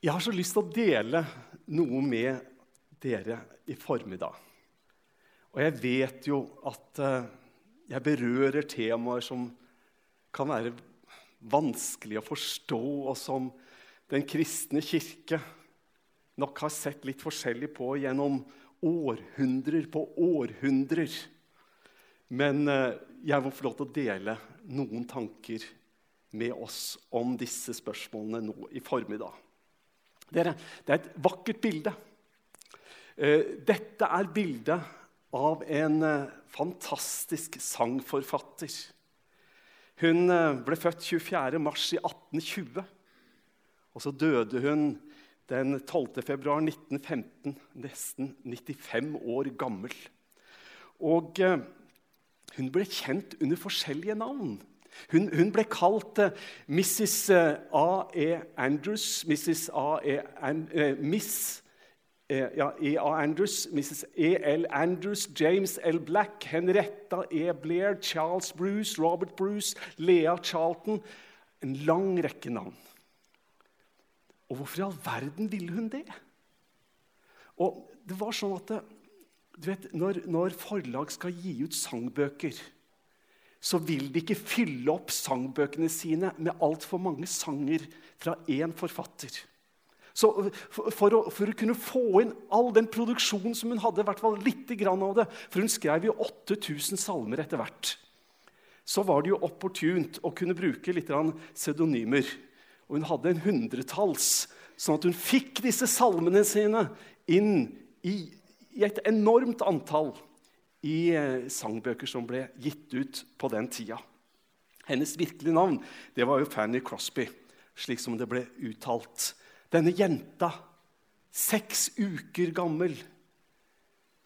Jeg har så lyst til å dele noe med dere i formiddag. Og jeg vet jo at eh, jeg berører temaer som kan være vanskelig å forstå, og som den kristne kirke nok har sett litt forskjellig på gjennom århundrer på århundrer. Men eh, jeg må få lov til å dele noen tanker med oss om disse spørsmålene nå i formiddag. Dere, det er et vakkert bilde. Eh, dette er bildet av en eh, fantastisk sangforfatter. Hun eh, ble født 24. mars i 1820. Og så døde hun den 12. februar 1915, nesten 95 år gammel. Og hun ble kjent under forskjellige navn. Hun, hun ble kalt uh, Mrs. A.E. Andrews, Mrs. A.E. Uh, Miss ja, E.A. Andrews, Mrs. E.L. Andrews, James L. Black, Henrietta E. Blair, Charles Bruce, Robert Bruce, Lea Charlton En lang rekke navn. Og hvorfor i all verden ville hun det? Og det var sånn at du vet, når, når forlag skal gi ut sangbøker så vil de ikke fylle opp sangbøkene sine med altfor mange sanger fra én forfatter. Så for, for, å, for, å, kunne få inn all den produksjonen som hun hadde, i hvert fall litt av det, for hun skrev jo 8000 salmer etter hvert, så var det jo opportunt å kunne bruke litt pseudonymer. Og hun hadde en hundretalls, sånn at hun fikk disse salmene sine inn i, i et enormt antall i eh, sangbøker som ble gitt ut på den tida. Hennes virkelige navn det var jo Fanny Crosby, slik som det ble uttalt. Denne jenta, seks uker gammel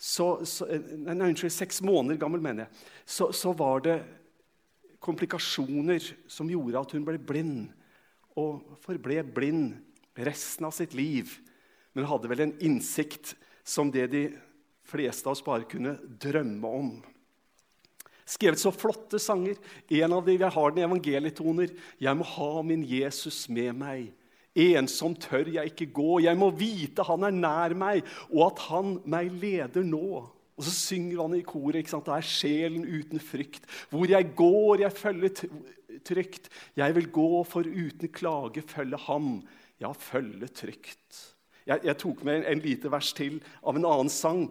så, så, eh, nei, Unnskyld, seks måneder gammel, mener jeg. Så, så, var det komplikasjoner som gjorde at hun ble blind. Og forble blind resten av sitt liv. Men hadde vel en innsikt som det de fleste av oss bare kunne drømme om. Skrevet så flotte sanger. En av dem jeg har den i evangelietoner. Jeg må ha min Jesus med meg. Ensom tør jeg ikke gå. Jeg må vite han er nær meg, og at han meg leder nå. Og så synger han i koret. ikke sant? Det er sjelen uten frykt. Hvor jeg går, jeg følger trygt. Jeg vil gå for uten klage følge ham. Ja, følge trygt. Jeg, jeg tok med en, en lite vers til av en annen sang.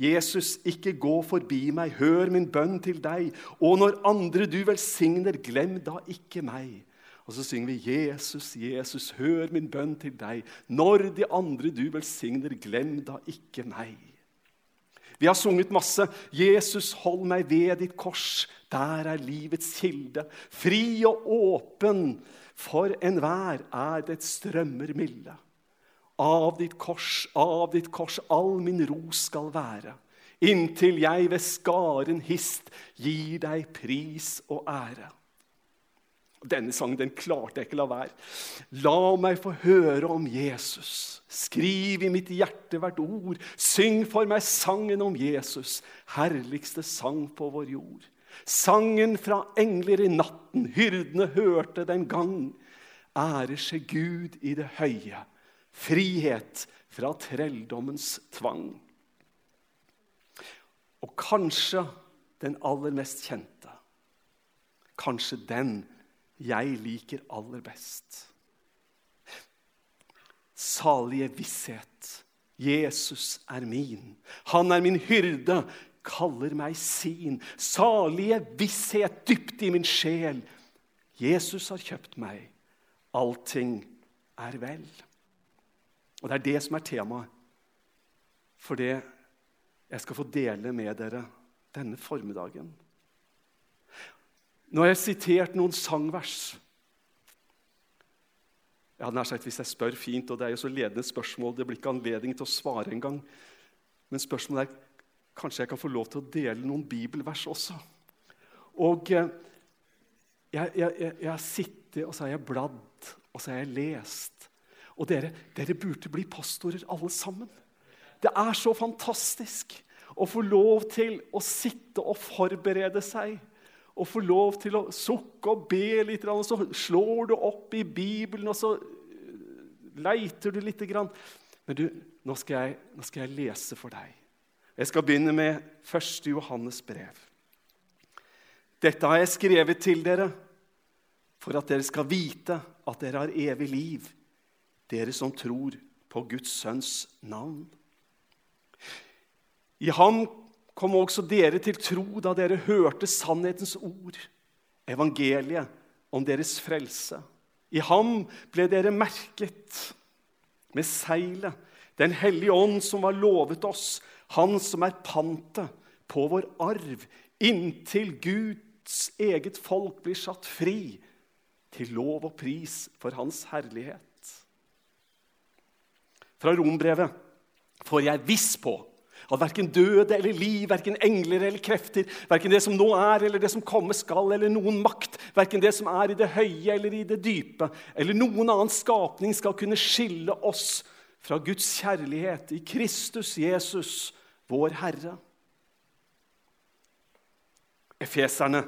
Jesus, ikke gå forbi meg, hør min bønn til deg. Og når andre du velsigner, glem da ikke meg. Og så synger vi, Jesus, Jesus, hør min bønn til deg. Når de andre du velsigner, glem da ikke meg. Vi har sunget masse. Jesus, hold meg ved ditt kors. Der er livets kilde. Fri og åpen for enhver er det strømmer milde. Av ditt kors, av ditt kors, all min ro skal være. Inntil jeg ved skaren hist gir deg pris og ære. Denne sangen den klarte jeg ikke la være. La meg få høre om Jesus. Skriv i mitt hjerte hvert ord. Syng for meg sangen om Jesus, herligste sang på vår jord. Sangen fra engler i natten, hyrdene hørte den gang. Ære skje Gud i det høye Frihet fra trelldommens tvang. Og kanskje den aller mest kjente. Kanskje den jeg liker aller best. Salige visshet. Jesus er min. Han er min hyrde, kaller meg sin. Salige visshet dypt i min sjel. Jesus har kjøpt meg. Allting er vel. Og det er det som er temaet for det jeg skal få dele med dere denne formiddagen. Nå har jeg sitert noen sangvers. Jeg hadde nær sagt Hvis jeg spør fint, og det er jo så ledende spørsmål, det blir ikke anledning til å svare engang. Men spørsmålet er kanskje jeg kan få lov til å dele noen bibelvers også. Og eh, jeg, jeg, jeg, jeg har sittet og så har jeg bladd og så har jeg lest. Og dere, dere burde bli pastorer alle sammen. Det er så fantastisk å få lov til å sitte og forberede seg. Og få lov til å sukke og be litt, og så slår du opp i Bibelen, og så leiter du grann. Men du, nå skal, jeg, nå skal jeg lese for deg. Jeg skal begynne med 1. Johannes brev. Dette har jeg skrevet til dere for at dere skal vite at dere har evig liv, dere som tror på Guds sønns navn. I ham kom også dere til tro da dere hørte sannhetens ord, evangeliet om deres frelse. I ham ble dere merket med seilet, Den hellige ånd som var lovet oss, han som er pantet på vår arv, inntil Guds eget folk blir satt fri til lov og pris for Hans herlighet. Fra rombrevet får jeg viss på at verken døde eller liv, verken engler eller krefter, verken det som nå er eller det som komme skal, eller noen makt, verken det som er i det høye eller i det dype, eller noen annen skapning skal kunne skille oss fra Guds kjærlighet i Kristus Jesus, vår Herre. Efeserne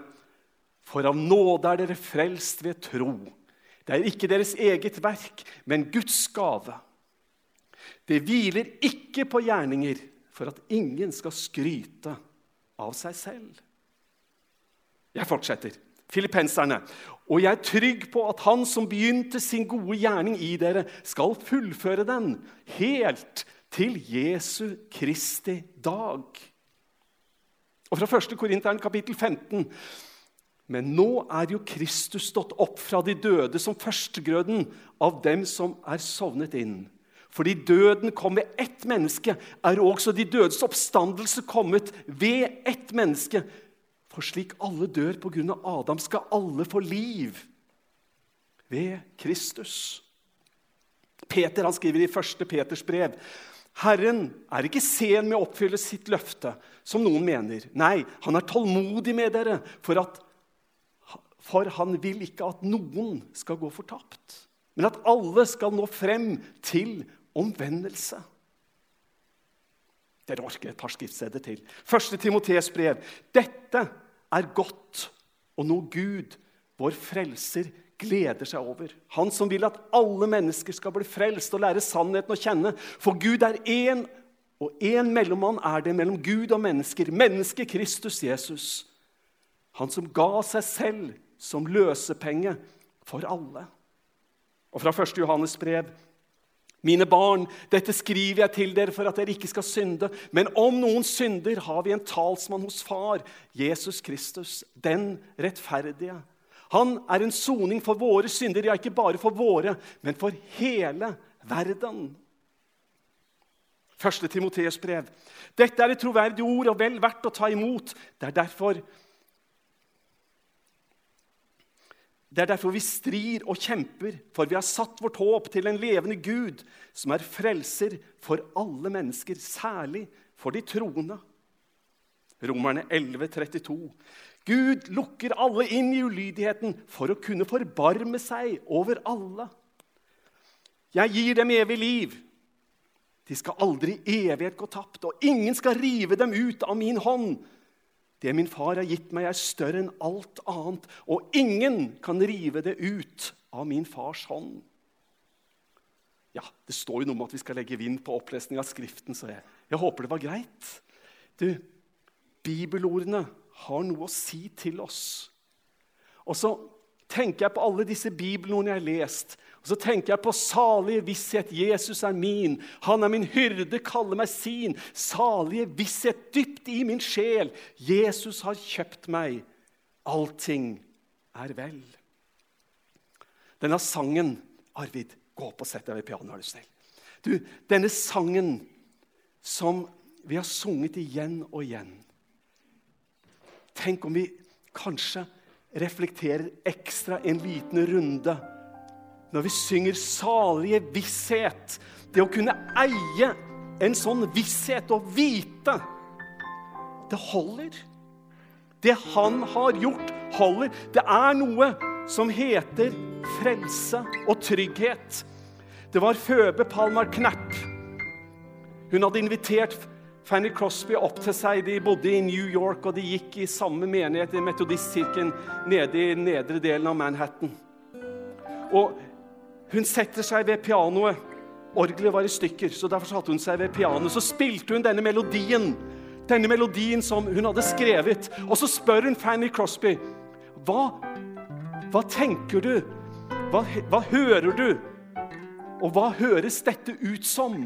for av nåde er dere frelst ved tro. Det er ikke deres eget verk, men Guds gave. Det hviler ikke på gjerninger for at ingen skal skryte av seg selv. Jeg fortsetter. Filippenserne. Og jeg er trygg på at Han som begynte sin gode gjerning i dere, skal fullføre den helt til Jesu Kristi dag. Og fra 1. Korinteren kapittel 15 men nå er jo Kristus stått opp fra de døde som førstegrøden av dem som er sovnet inn. Fordi døden kom ved ett menneske, er også de dødes oppstandelse kommet ved ett menneske. For slik alle dør på grunn av Adam, skal alle få liv ved Kristus. Peter han skriver i 1. Peters brev Herren er ikke sen med å oppfylle sitt løfte, som noen mener. Nei, han er tålmodig med dere for at for han vil ikke at noen skal gå fortapt, men at alle skal nå frem til omvendelse. Dere orker et par skriftsteder til. Første Timotees brev. Dette er godt og noe Gud, vår frelser, gleder seg over. Han som vil at alle mennesker skal bli frelst og lære sannheten å kjenne. For Gud er én, og én mellommann er det mellom Gud og mennesker. Mennesket Kristus Jesus. Han som ga seg selv som løsepenge for alle. Og fra 1. Johannes brev mine barn, dette skriver jeg til dere for at dere ikke skal synde. Men om noen synder, har vi en talsmann hos Far, Jesus Kristus, den rettferdige. Han er en soning for våre synder, ja, ikke bare for våre, men for hele verden. Første Timoteus brev. Dette er et troverdig ord og vel verdt å ta imot. Det er derfor Det er derfor vi strir og kjemper, for vi har satt vårt håp til en levende Gud, som er frelser for alle mennesker, særlig for de troende. Romerne 11, 32. Gud lukker alle inn i ulydigheten for å kunne forbarme seg over alle. Jeg gir dem evig liv. De skal aldri i evighet gå tapt, og ingen skal rive dem ut av min hånd. Det min far har gitt meg, er større enn alt annet, og ingen kan rive det ut av min fars hånd. Ja, Det står jo noe om at vi skal legge vind på opplesning av Skriften, så jeg, jeg håper det var greit. Du, Bibelordene har noe å si til oss. Og så tenker jeg på alle disse bibelordene jeg har lest. Og så tenker jeg på salige visshet. Jesus er min. Han er min hyrde, kaller meg sin. Salige visshet dypt i min sjel. Jesus har kjøpt meg. Allting er vel. Denne sangen Arvid, gå opp og sett deg ved pianoet, er du snill. Du, denne sangen som vi har sunget igjen og igjen Tenk om vi kanskje reflekterer ekstra en liten runde når vi synger 'salige visshet'. Det å kunne eie en sånn visshet og vite Det holder. Det han har gjort, holder. Det er noe som heter frelse og trygghet. Det var Føbe Palmar Knapp. Hun hadde invitert Fanny Crosby opp til seg. De bodde i New York, og de gikk i samme menighet i Metodistkirken nede i nedre delen av Manhattan. Og Hun setter seg ved pianoet. Orgelet var i stykker, så derfor satte hun seg ved pianoet. Så spilte hun denne melodien, denne melodien som hun hadde skrevet. Og så spør hun Fanny Crosby hva, hva tenker du? Hva, hva hører du? Og hva høres dette ut som?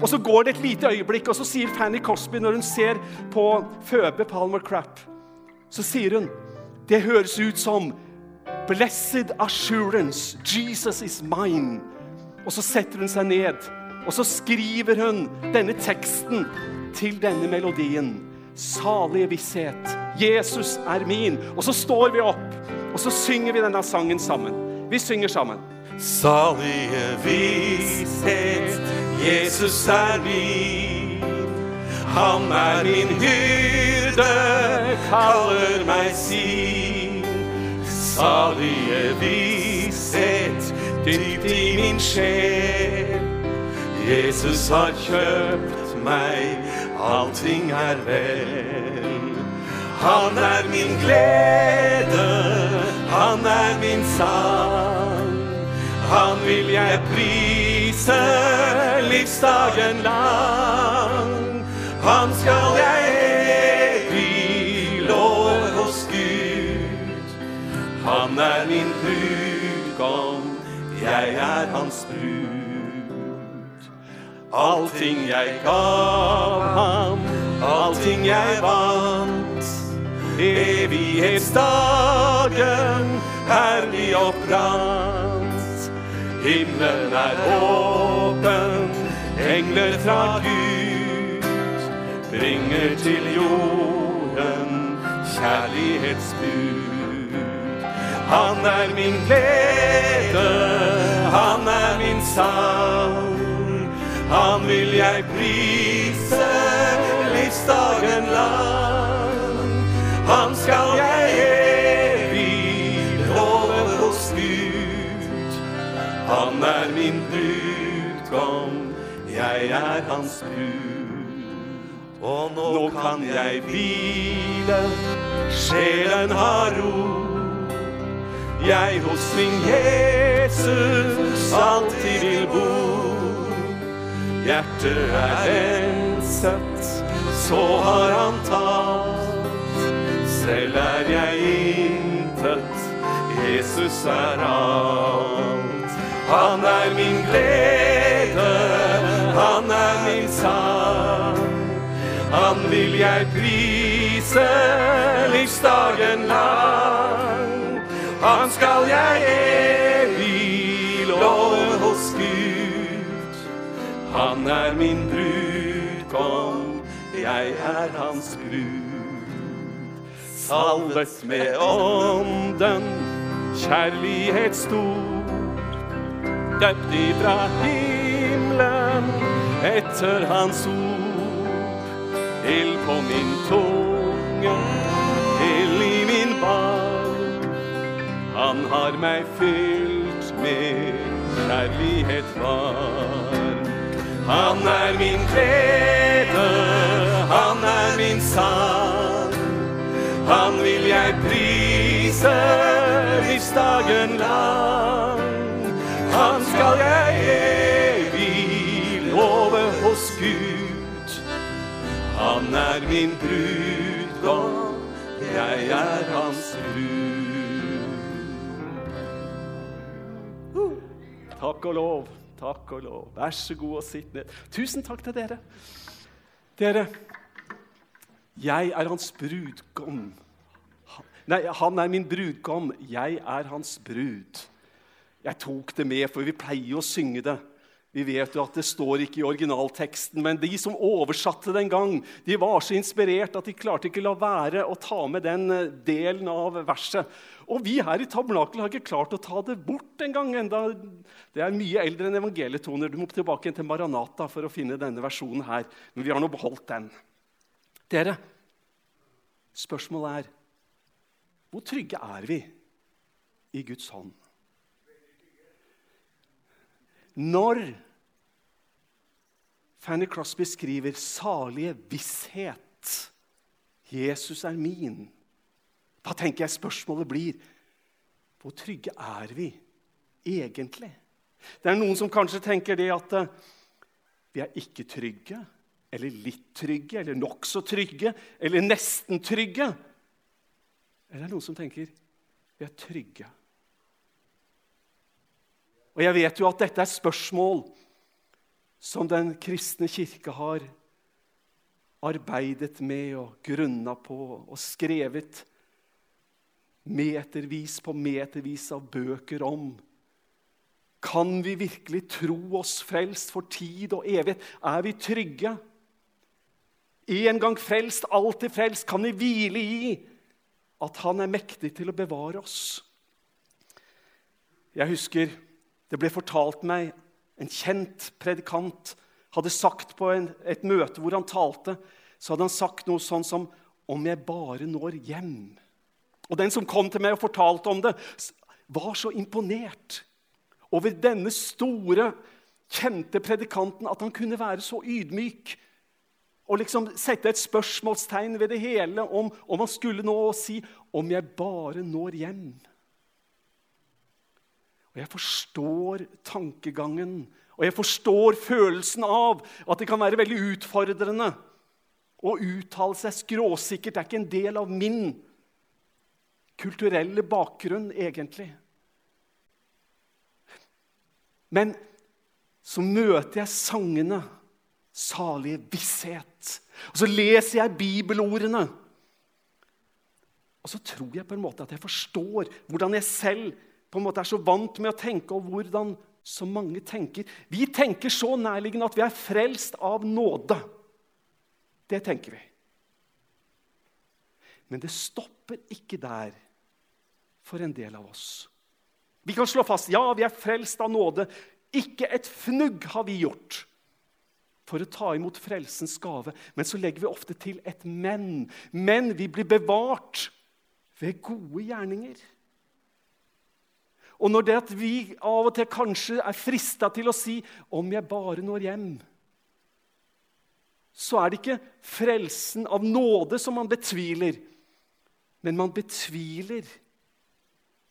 Og Så går det et lite øyeblikk, og så sier Fanny Crosby, når hun ser på Føbe Palmer Crap, så sier hun det høres ut som Blessed assurance, Jesus is mine. Og så setter hun seg ned, og så skriver hun denne teksten til denne melodien. Salige visshet, Jesus er min. Og så står vi opp, og så synger vi denne sangen sammen. Vi synger sammen. Salige visshet, Jesus er min. Han er min hyrde, kaller meg sin. Salige visshet, dypt i min sjel. Jesus har kjøpt meg, allting er vel. Han er min glede, han er min sang. Han vil jeg prise livsdagen lang. Han skal jeg er min brudgom, jeg er hans brud. Allting jeg gav ham, allting jeg vant. Evighetsdagen herlig og. Himmelen er åpen, engler fra Gud bringer til jorden kjærlighetsbud. Han er min glede, han er min sang. Han vil jeg prise livsdagen lang. Han skal jeg evig love hos Gud. Han er min brudgom, jeg er hans brud. Og nå kan jeg hvile, sjelen har ro. Jeg hos min Jesus alltid vil bo. Hjertet er renset, så har han tatt. Selv er jeg intet, Jesus er alt. Han er min glede, han er min sang. Han vil jeg prise livsdagen lang. Han skal jeg evig love hos Gud. Han er min brudgom, jeg er hans brud. Salvet med ånden, kjærlighet stor. Døpt ifra himmelen etter hans ord. Ild på min tunge, Han har meg fylt med kjærlighet varm. Han er min glede, han er min sang. Han vil jeg prise livsdagen lang. Han skal jeg evig love hos Gud. Han er min brudgom, jeg er hans brud. Takk og lov. Takk og lov. Vær så god og sitt ned. Tusen takk til dere. Dere, jeg er hans brudgom. Nei, han er min brudgom. Jeg er hans brud. Jeg tok det med, for vi pleier å synge det. Vi vet jo at det står ikke i originalteksten, men de som oversatte den gang, de var så inspirert at de klarte ikke la være å ta med den eh, delen av verset. Og vi her i Tabernakel har ikke klart å ta det bort engang. Det er mye eldre enn evangelietoner. Du må tilbake til Maranata for å finne denne versjonen her. Men vi har nå beholdt den. Dere, spørsmålet er hvor trygge er vi i Guds hånd? Når Fanny Crosby skriver 'salige visshet', 'Jesus er min', da tenker jeg spørsmålet blir hvor trygge er vi egentlig Det er noen som kanskje tenker det at eh, vi er ikke trygge, eller litt trygge, eller nokså trygge, eller nesten trygge. Eller det er noen som tenker vi er trygge. Og jeg vet jo at dette er spørsmål som den kristne kirke har arbeidet med og grunna på og skrevet metervis på metervis av bøker om. Kan vi virkelig tro oss frelst for tid og evighet? Er vi trygge? En gang frelst, alltid frelst. Kan vi hvile i at Han er mektig til å bevare oss? Jeg husker det ble fortalt meg en kjent predikant hadde sagt på en, et møte hvor han talte, så hadde han sagt noe sånn som 'Om jeg bare når hjem'. Og Den som kom til meg og fortalte om det, var så imponert over denne store, kjente predikanten at han kunne være så ydmyk og liksom sette et spørsmålstegn ved det hele om, om han skulle nå si 'Om jeg bare når hjem'. Og jeg forstår tankegangen, og jeg forstår følelsen av at det kan være veldig utfordrende å uttale seg skråsikkert. Det er ikke en del av min kulturelle bakgrunn, egentlig. Men så møter jeg sangene, salige visshet. Og så leser jeg bibelordene. Og så tror jeg på en måte at jeg forstår hvordan jeg selv på en måte er så vant med å tenke, og hvordan så mange tenker. Vi tenker så nærliggende at vi er frelst av nåde. Det tenker vi. Men det stopper ikke der for en del av oss. Vi kan slå fast ja, vi er frelst av nåde. Ikke et fnugg har vi gjort for å ta imot frelsens gave. Men så legger vi ofte til et men. Men vi blir bevart ved gode gjerninger. Og når det at vi av og til kanskje er frista til å si 'om jeg bare når hjem', så er det ikke frelsen av nåde som man betviler, men man betviler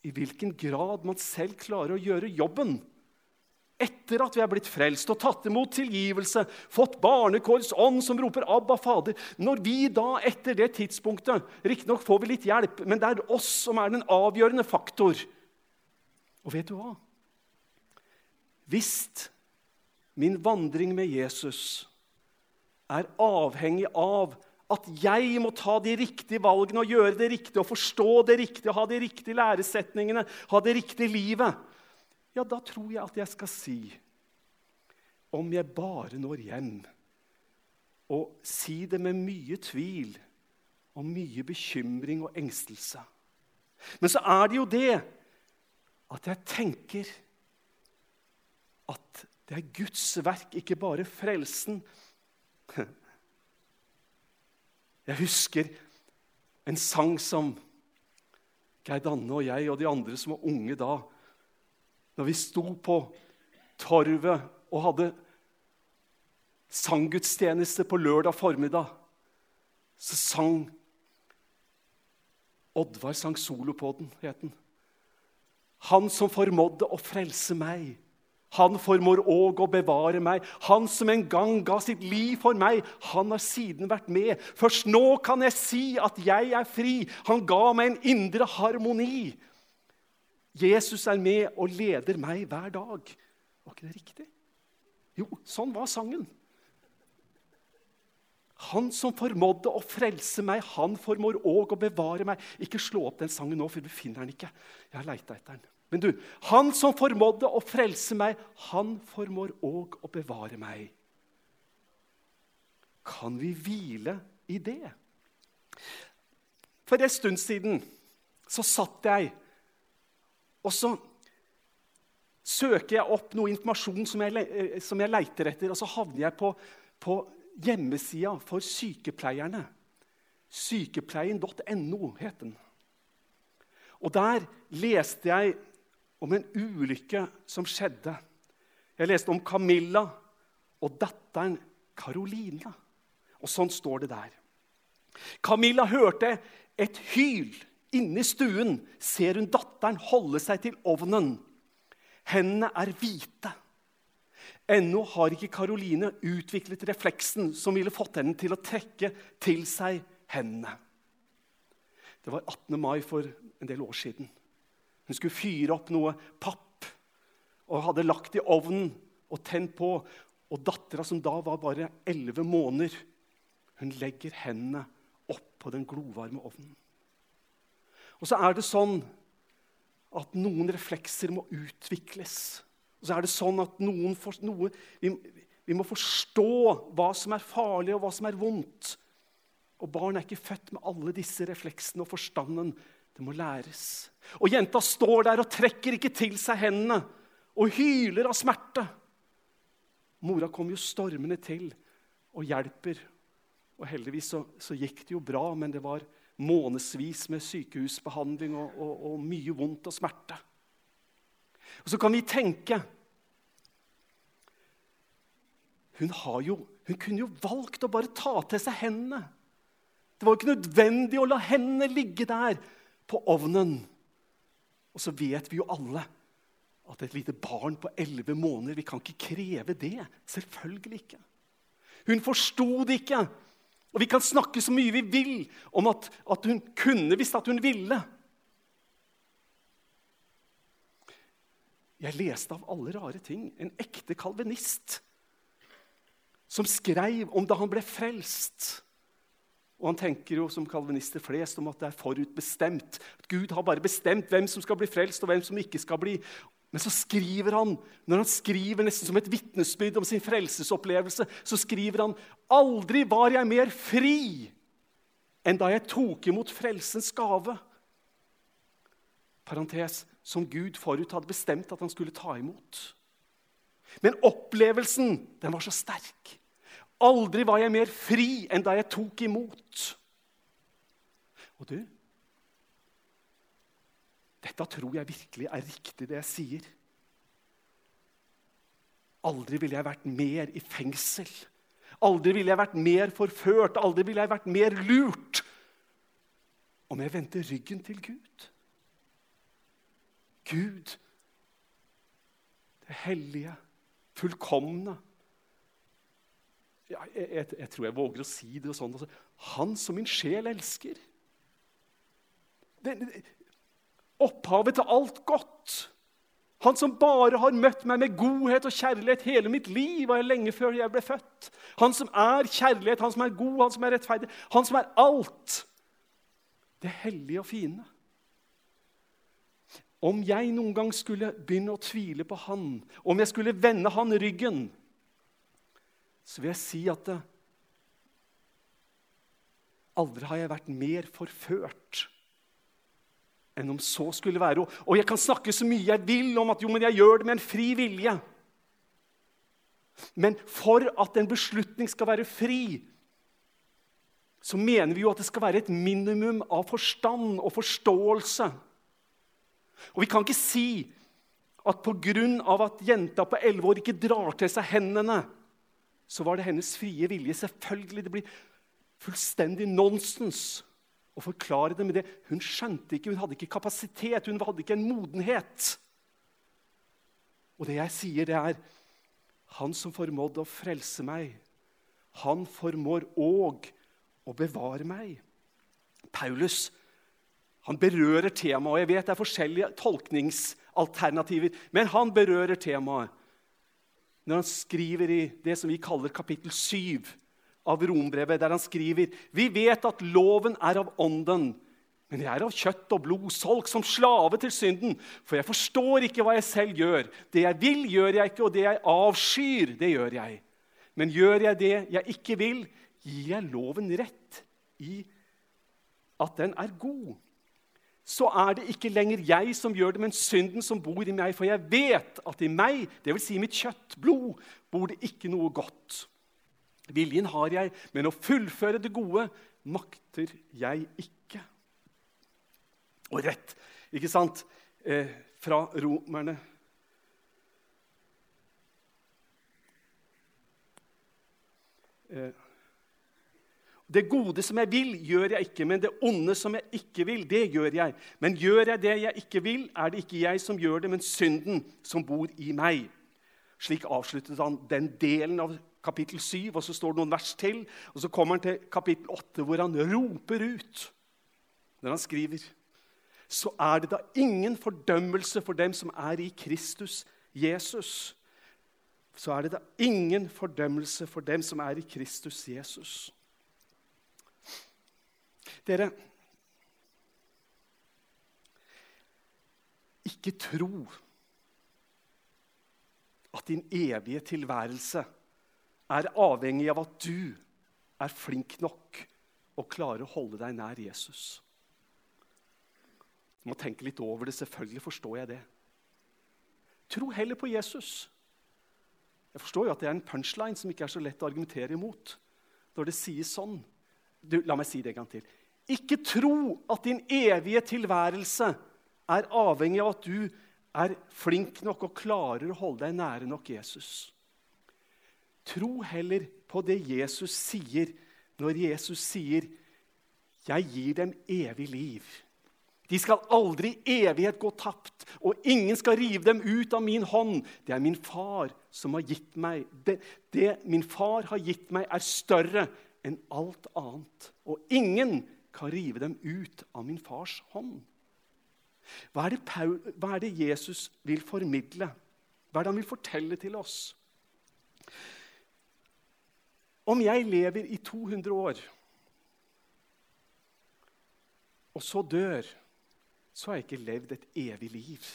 i hvilken grad man selv klarer å gjøre jobben. Etter at vi er blitt frelst og tatt imot tilgivelse, fått barnekårets ånd som roper 'Abba, Fader' Når vi da etter det tidspunktet Riktignok får vi litt hjelp, men det er oss som er den avgjørende faktor og vet du hva? Hvis min vandring med Jesus er avhengig av at jeg må ta de riktige valgene og gjøre det riktige og forstå det riktige, ha de riktige læresetningene, ha det riktige livet, ja, da tror jeg at jeg skal si om jeg bare når hjem, og si det med mye tvil og mye bekymring og engstelse. Men så er det jo det at jeg tenker at det er Guds verk, ikke bare frelsen. Jeg husker en sang som Geir Danne og jeg og de andre som var unge da, når vi sto på torvet og hadde sanggudstjeneste på lørdag formiddag, så sang Oddvar sang solo på den, het den. Han som formådde å frelse meg. Han formår òg å bevare meg. Han som en gang ga sitt liv for meg, han har siden vært med. Først nå kan jeg si at jeg er fri. Han ga meg en indre harmoni. Jesus er med og leder meg hver dag. Var ikke det riktig? Jo, sånn var sangen. Han som formådde å frelse meg, han formår òg å bevare meg. Ikke slå opp den sangen nå, for du finner den ikke. Jeg har leita etter den. Men du, han som formådde å frelse meg, han formår òg å bevare meg. Kan vi hvile i det? For en stund siden så satt jeg, og så søker jeg opp noe informasjon som jeg, eh, som jeg leiter etter, og så havner jeg på, på hjemmesida for sykepleierne. Sykepleien.no het den. Og der leste jeg om en ulykke som skjedde. Jeg leste om Camilla og datteren Carolina. Og sånn står det der. Camilla hørte et hyl. Inne i stuen ser hun datteren holde seg til ovnen. Hendene er hvite. Ennå har ikke Karoline utviklet refleksen som ville fått henne til å trekke til seg hendene. Det var 18. mai for en del år siden. Hun skulle fyre opp noe papp og hadde lagt i ovnen og tent på. Og dattera, som da var bare elleve måneder, hun legger hendene opp på den glovarme ovnen. Og så er det sånn at noen reflekser må utvikles. Og så er det sånn at noen for, noe, vi, vi, må forstå hva som er farlig, og hva som er vondt. Og barn er ikke født med alle disse refleksene og forstanden. Det må læres. Og jenta står der og trekker ikke til seg hendene og hyler av smerte. Mora kommer jo stormende til og hjelper. Og heldigvis så, så gikk det jo bra, men det var månedsvis med sykehusbehandling og, og, og mye vondt og smerte. Og så kan vi tenke hun, jo, hun, kunne jo valgt å bare ta til seg hendene. Det var jo ikke nødvendig å la hendene ligge der på ovnen. Og så vet vi jo alle at et lite barn på elleve måneder Vi kan ikke kreve det. Selvfølgelig ikke. Hun forsto det ikke. Og vi kan snakke så mye vi vil om at, at hun kunne visst at hun ville. Jeg leste av alle rare ting en ekte kalvinist som skrev om da han ble frelst. Og han tenker jo som kalvinister flest om at det er forutbestemt. At Gud har bare bestemt hvem som skal bli frelst, og hvem som ikke skal bli. Men så skriver han, når han skriver nesten som et vitnesbyrd om sin frelsesopplevelse, så skriver han aldri var jeg mer fri enn da jeg tok imot frelsens gave. Parentes, som Gud forut hadde bestemt at han skulle ta imot. Men opplevelsen den var så sterk. Aldri var jeg mer fri enn da jeg tok imot. Og du, dette tror jeg virkelig er riktig, det jeg sier. Aldri ville jeg vært mer i fengsel. Aldri ville jeg vært mer forført, aldri ville jeg vært mer lurt om jeg vendte ryggen til Gud. Gud, det hellige, fullkomne, jeg, jeg, jeg, tror jeg våger å si det sånn. Altså, han som min sjel elsker. Det, det, opphavet til alt godt. Han som bare har møtt meg med godhet og kjærlighet hele mitt liv, og lenge før jeg ble født. Han som er kjærlighet, han som er god, han som er rettferdig, han som er alt. Det hellige og fine. Om jeg noen gang skulle begynne å tvile på han, om jeg skulle vende han ryggen, så vil jeg si at aldri har jeg vært mer forført enn om så skulle være. Og jeg kan snakke så mye jeg vil om at jo, men jeg gjør det med en fri vilje. Men for at en beslutning skal være fri, så mener vi jo at det skal være et minimum av forstand og forståelse. Og vi kan ikke si at pga. at jenta på 11 år ikke drar til seg hendene, så var det hennes frie vilje. Selvfølgelig, det blir fullstendig nonsens å forklare det med det. Hun skjønte ikke, hun hadde ikke kapasitet, hun hadde ikke en modenhet. Og det jeg sier, det er Han som formådde å frelse meg, han formår òg å bevare meg. Paulus han berører temaet, og jeg vet det er forskjellige tolkningsalternativer, men han berører temaet når han skriver i det som vi kaller kapittel 7 av rombrevet, der han skriver Vi vet at loven er av ånden, men jeg er av kjøtt og blod, solgt som slave til synden. For jeg forstår ikke hva jeg selv gjør. Det jeg vil, gjør jeg ikke, og det jeg avskyr, det gjør jeg. Men gjør jeg det jeg ikke vil, gir jeg loven rett i at den er god så er det ikke lenger jeg som gjør det, men synden som bor i meg. For jeg vet at i meg, dvs. Si mitt kjøtt, blod, bor det ikke noe godt. Viljen har jeg, men å fullføre det gode makter jeg ikke. Og rett, ikke sant, eh, fra romerne eh, Det gode som jeg vil, gjør jeg ikke, men det onde som jeg ikke vil, det gjør jeg. Men gjør jeg det jeg ikke vil, er det ikke jeg som gjør det, men synden som bor i meg. Slik avsluttet han den delen av kapittel 7, og så står det noen vers til. Og så kommer han til kapittel 8, hvor han roper ut når han skriver. Så er det da ingen fordømmelse for dem som er i Kristus Jesus. Så er det da ingen fordømmelse for dem som er i Kristus Jesus. Dere Ikke tro at din evige tilværelse er avhengig av at du er flink nok og klarer å holde deg nær Jesus. Du må tenke litt over det. Selvfølgelig forstår jeg det. Tro heller på Jesus. Jeg forstår jo at det er en punchline som ikke er så lett å argumentere imot. Når det sies sånn. Du, la meg si det en gang til. Ikke tro at din evige tilværelse er avhengig av at du er flink nok og klarer å holde deg nære nok Jesus. Tro heller på det Jesus sier når Jesus sier, 'Jeg gir dem evig liv'. De skal aldri i evighet gå tapt, og ingen skal rive dem ut av min hånd. Det er min far som har gitt meg. Det, det min far har gitt meg, er større enn alt annet. Og ingen kan rive dem ut av min fars hånd. Hva er, Paul, hva er, det Jesus vil formidle? Hva er det han vil fortelle til oss? Om jeg lever i 200 år, og så dør, så har jeg ikke levd et evig liv.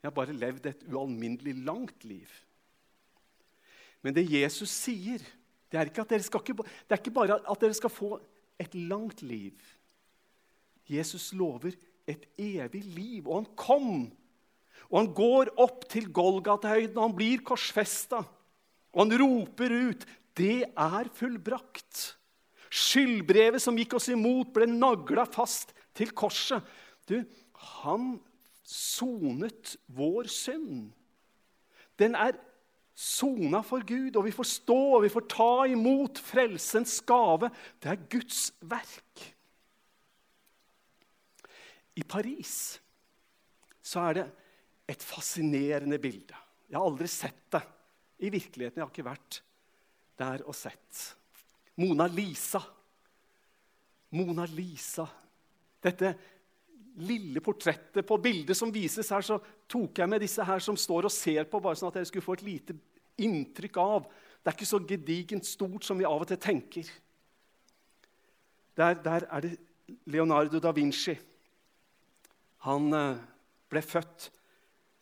Jeg har bare levd et ualminnelig langt liv. Men det Jesus sier, det er, ikke, ikke, det er ikke bare at dere skal få et langt liv. Jesus lover et evig liv. Og han kom. Og han går opp til Golgata-høyden, og han blir korsfesta. Og han roper ut, 'Det er fullbrakt'. Skyldbrevet som gikk oss imot, ble nagla fast til korset. Du, han sonet vår synd. Den er sona for Gud, og vi får stå og vi får ta imot frelsens gave. Det er Guds verk. I Paris så er det et fascinerende bilde. Jeg har aldri sett det i virkeligheten. Jeg har ikke vært der og sett. Mona Lisa. Mona Lisa. Dette lille portrettet på bildet som vises her, så tok jeg med disse her som står og ser på, bare sånn at dere skulle få et lite inntrykk av. Det er ikke så gedigent stort som vi av og til tenker. Der, der er det Leonardo da Vinci. Han eh, ble født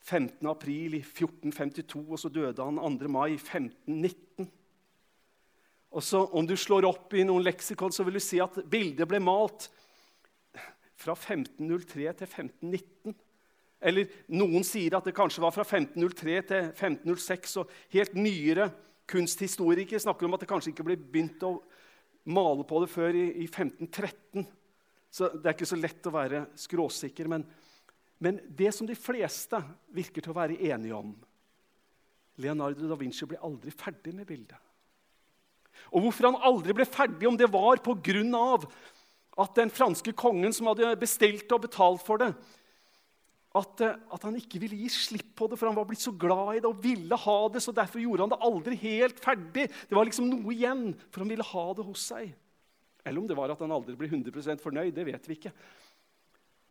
15. april i 1452, og så døde han 2. mai 1519. Og så, Om du slår opp i noen leksikon, så vil du si at bildet ble malt fra 1503 til 1519. Eller noen sier at det kanskje var fra 1503 til 1506. Og helt nyere kunsthistorikere snakker om at det kanskje ikke ble begynt å male på det før i, i 1513. Så det er ikke så lett å være skråsikker. Men, men det som de fleste virker til å være enige om Leonardo da Vinci ble aldri ferdig med bildet. Og hvorfor han aldri ble ferdig, om det var pga at den franske kongen som hadde bestilt og betalt for det, at, eh, at, han ikke ville gi slipp på det, for han var blitt så glad i det og ville ha det. så Derfor gjorde han det aldri helt ferdig. Det var liksom noe igjen, for han ville ha det hos seg. Eller om det var at han aldri ble 100 fornøyd. Det vet vi ikke.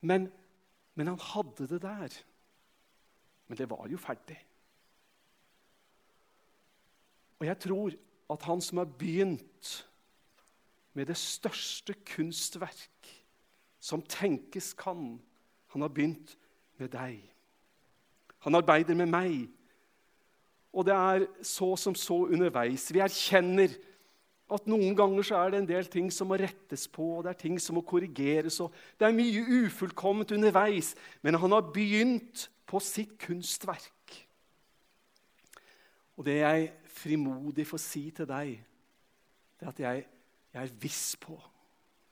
Men, men han hadde det der. Men det var jo ferdig. Og jeg tror at han som har begynt med det største kunstverk som tenkes kan. Han har begynt med deg. Han arbeider med meg. Og det er så som så underveis. Vi erkjenner at noen ganger så er det en del ting som må rettes på, og det er ting som må korrigeres. og Det er mye ufullkomment underveis, men han har begynt på sitt kunstverk. Og det jeg frimodig får si til deg, det er at jeg jeg er viss på.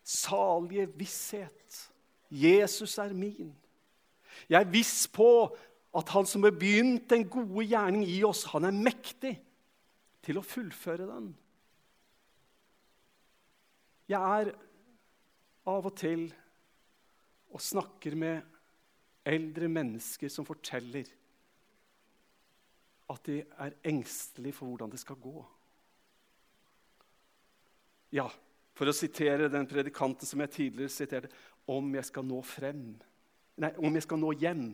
Salige visshet. Jesus er min. Jeg er viss på at han som har begynt den gode gjerning i oss, han er mektig til å fullføre den. Jeg er av og til og snakker med eldre mennesker som forteller at de er engstelige for hvordan det skal gå. Ja, for å sitere den predikanten som jeg tidligere siterte om jeg skal nå frem. Nei, om jeg skal nå hjem.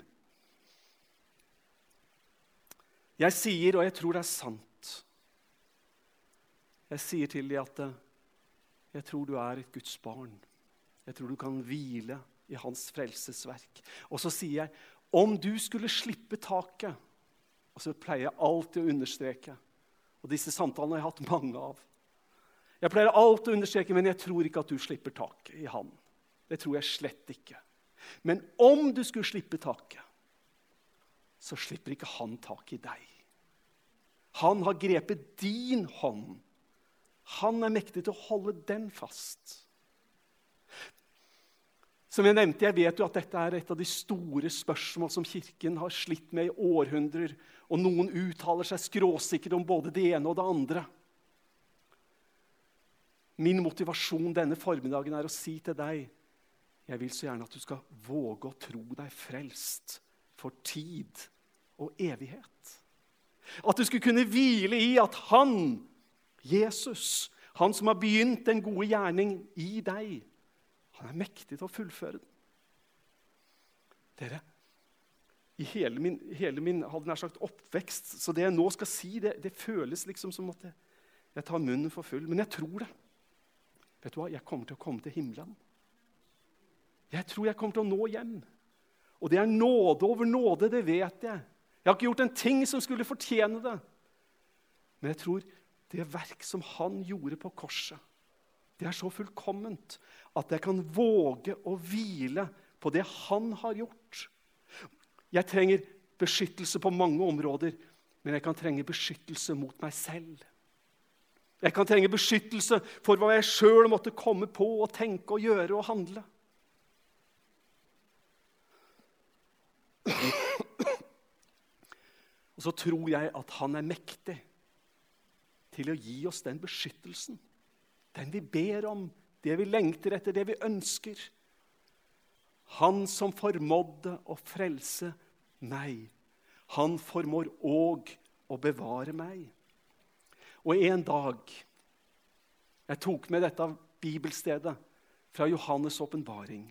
Jeg sier, og jeg tror det er sant Jeg sier til dem at jeg tror du er et Guds barn. Jeg tror du kan hvile i hans frelsesverk. Og så sier jeg om du skulle slippe taket Og så pleier jeg alltid å understreke, og disse samtalene har jeg hatt mange av Jeg pleier alltid å understreke, men jeg tror ikke at du slipper taket i han. Det tror jeg slett ikke. Men om du skulle slippe taket, så slipper ikke han taket i deg. Han har grepet din hånd. Han er mektig til å holde den fast. Som Jeg nevnte, jeg vet jo at dette er et av de store spørsmål som Kirken har slitt med i århundrer. Og noen uttaler seg skråsikkert om både det ene og det andre. Min motivasjon denne formiddagen er å si til deg jeg vil så gjerne at du skal våge å tro deg frelst for tid og evighet. At du skulle kunne hvile i at han, Jesus, han som har begynt den gode gjerning i deg, han er mektig til å fullføre den. Dere, i hele min, hele min sagt, oppvekst Så det jeg nå skal si, det, det føles liksom som at jeg, jeg, tar munnen for full. Men jeg tror det. Vet du hva? Jeg kommer til å komme til himmelen. Jeg tror jeg kommer til å nå hjem. Og det er nåde over nåde, det vet jeg. Jeg har ikke gjort en ting som skulle fortjene det. Men jeg tror det verk som han gjorde på korset, det er så fullkomment at jeg kan våge å hvile på det han har gjort. Jeg trenger beskyttelse på mange områder, men jeg kan trenge beskyttelse mot meg selv. Jeg kan trenge beskyttelse for hva jeg sjøl måtte komme på og tenke og gjøre og handle. Og så tror jeg at han er mektig til å gi oss den beskyttelsen. Den vi ber om, det vi lengter etter, det vi ønsker. Han som formådde å frelse meg, han formår òg å bevare meg. Og en dag Jeg tok med dette bibelstedet fra Johannes' åpenbaring.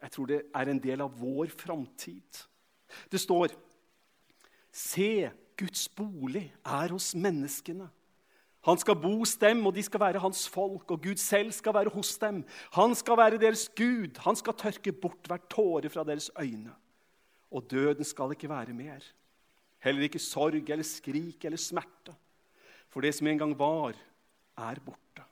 Jeg tror det er en del av vår framtid. Det står Se, Guds bolig er hos menneskene. Han skal bo hos dem, og de skal være hans folk, og Gud selv skal være hos dem. Han skal være deres Gud. Han skal tørke bort hver tåre fra deres øyne. Og døden skal ikke være mer. Heller ikke sorg eller skrik eller smerte. For det som en gang var, er borte.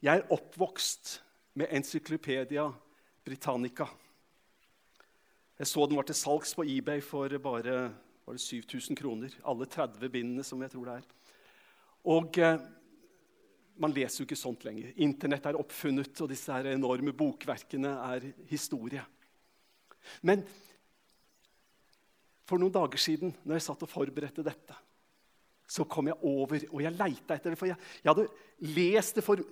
Jeg er oppvokst med Encyklopedia Britannica. Jeg så den var til salgs på eBay for bare var det 7000 kroner. Alle 30 bindene, som jeg tror det er. Og eh, man leser jo ikke sånt lenger. Internett er oppfunnet, og disse enorme bokverkene er historie. Men for noen dager siden, når jeg satt og forberedte dette, så kom jeg over, og jeg leita etter det. For jeg, jeg hadde lest det for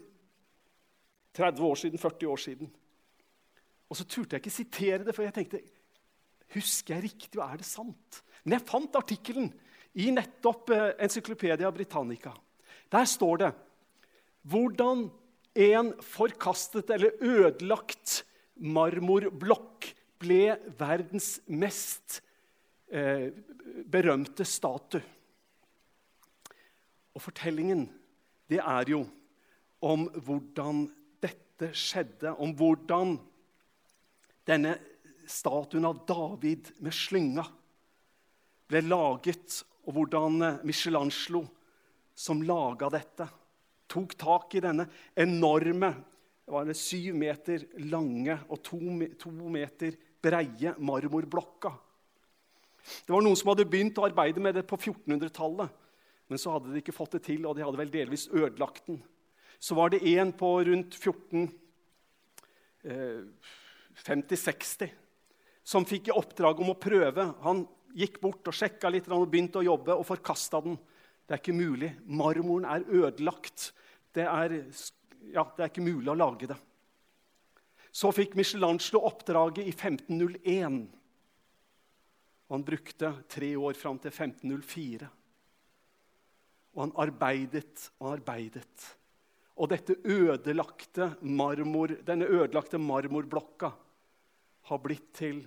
30 år siden, 40 år siden. Og så turte jeg ikke sitere det, for jeg tenkte Husker jeg riktig, og er det sant? Men jeg fant artikkelen i nettopp eh, Encyklopedia Britannica. Der står det hvordan en forkastet eller ødelagt marmorblokk ble verdens mest eh, berømte statue. Og fortellingen, det er jo om hvordan dette skjedde, om hvordan denne statuen av David med slynga ble laget, og hvordan eh, Michelangelo, som laga dette, tok tak i denne enorme det var syv meter lange og to, to meter breie marmorblokka. Det var noen som hadde begynt å arbeide med det på 1400-tallet. Men så hadde de ikke fått det til, og de hadde vel delvis ødelagt den. Så var det en på rundt 14 eh, 50-60 som fikk i oppdrag om å prøve. Han gikk bort og sjekka litt og begynte å jobbe og forkasta den. Det er ikke mulig. Marmoren er ødelagt. Det er, ja, det er ikke mulig å lage det. Så fikk Michelangelo oppdraget i 1501. Og han brukte tre år fram til 1504. Og han arbeidet og arbeidet. Og ødelagte marmor, denne ødelagte marmorblokka har blitt til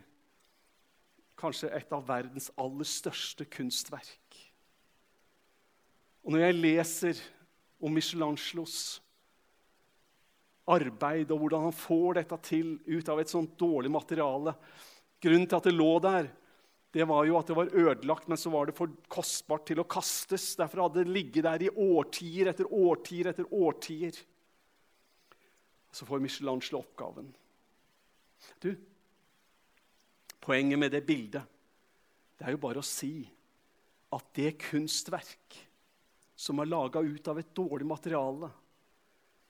kanskje et av verdens aller største kunstverk. Og når jeg leser om Michelangelos arbeid og hvordan han får dette til ut av et sånt dårlig materiale Grunnen til at det lå der, det var jo at det var ødelagt, men så var det for kostbart til å kastes. Derfor hadde det ligget der i årtier etter årtier etter årtier. Så får Michelangelo oppgaven. Du, Poenget med det bildet det er jo bare å si at det kunstverk som er laga ut av et dårlig materiale,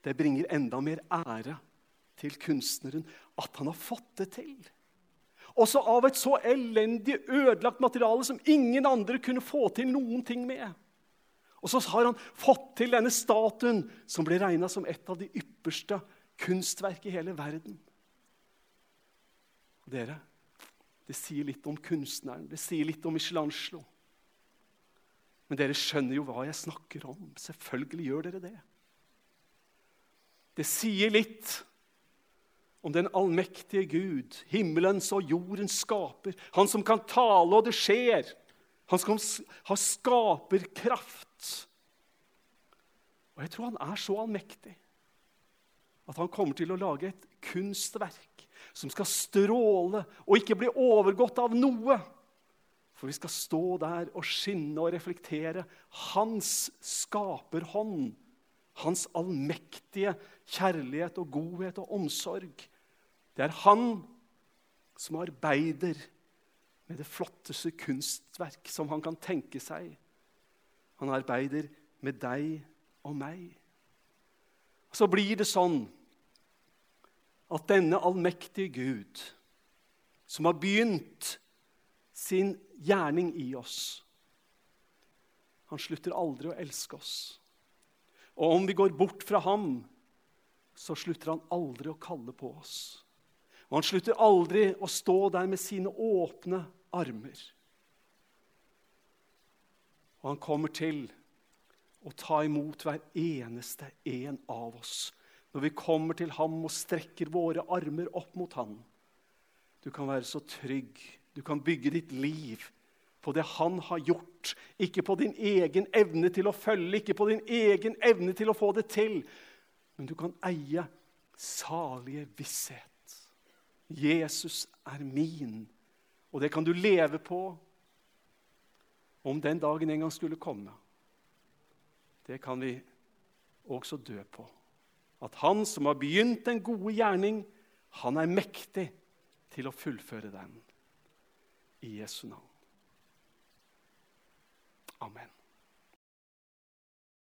det bringer enda mer ære til kunstneren at han har fått det til. Også av et så elendig, ødelagt materiale som ingen andre kunne få til noen ting med. Og så har han fått til denne statuen, som ble regna som et av de ypperste kunstverk i hele verden. Dere, det sier litt om kunstneren, det sier litt om Michelangelo. Men dere skjønner jo hva jeg snakker om. Selvfølgelig gjør dere det. Det sier litt om den allmektige Gud, himmelens og jordens skaper. Han som kan tale, og det skjer. Han som har skaperkraft. Og jeg tror han er så allmektig at han kommer til å lage et kunstverk som skal stråle og ikke bli overgått av noe. For vi skal stå der og skinne og reflektere hans skaperhånd. Hans allmektige kjærlighet og godhet og omsorg. Det er han som arbeider med det flotteste kunstverk som han kan tenke seg. Han arbeider med deg og meg. Og Så blir det sånn at denne allmektige Gud, som har begynt sin gjerning i oss Han slutter aldri å elske oss. Og om vi går bort fra ham, så slutter han aldri å kalle på oss. Og han slutter aldri å stå der med sine åpne armer. Og han kommer til å ta imot hver eneste en av oss når vi kommer til ham og strekker våre armer opp mot ham. Du kan være så trygg. Du kan bygge ditt liv på det han har gjort, ikke på din egen evne til å følge, ikke på din egen evne til å få det til. Men du kan eie salige visshet. Jesus er min, og det kan du leve på om den dagen en gang skulle komme. Det kan vi også dø på at han som har begynt den gode gjerning, han er mektig til å fullføre den. I Jesu navn. Amen.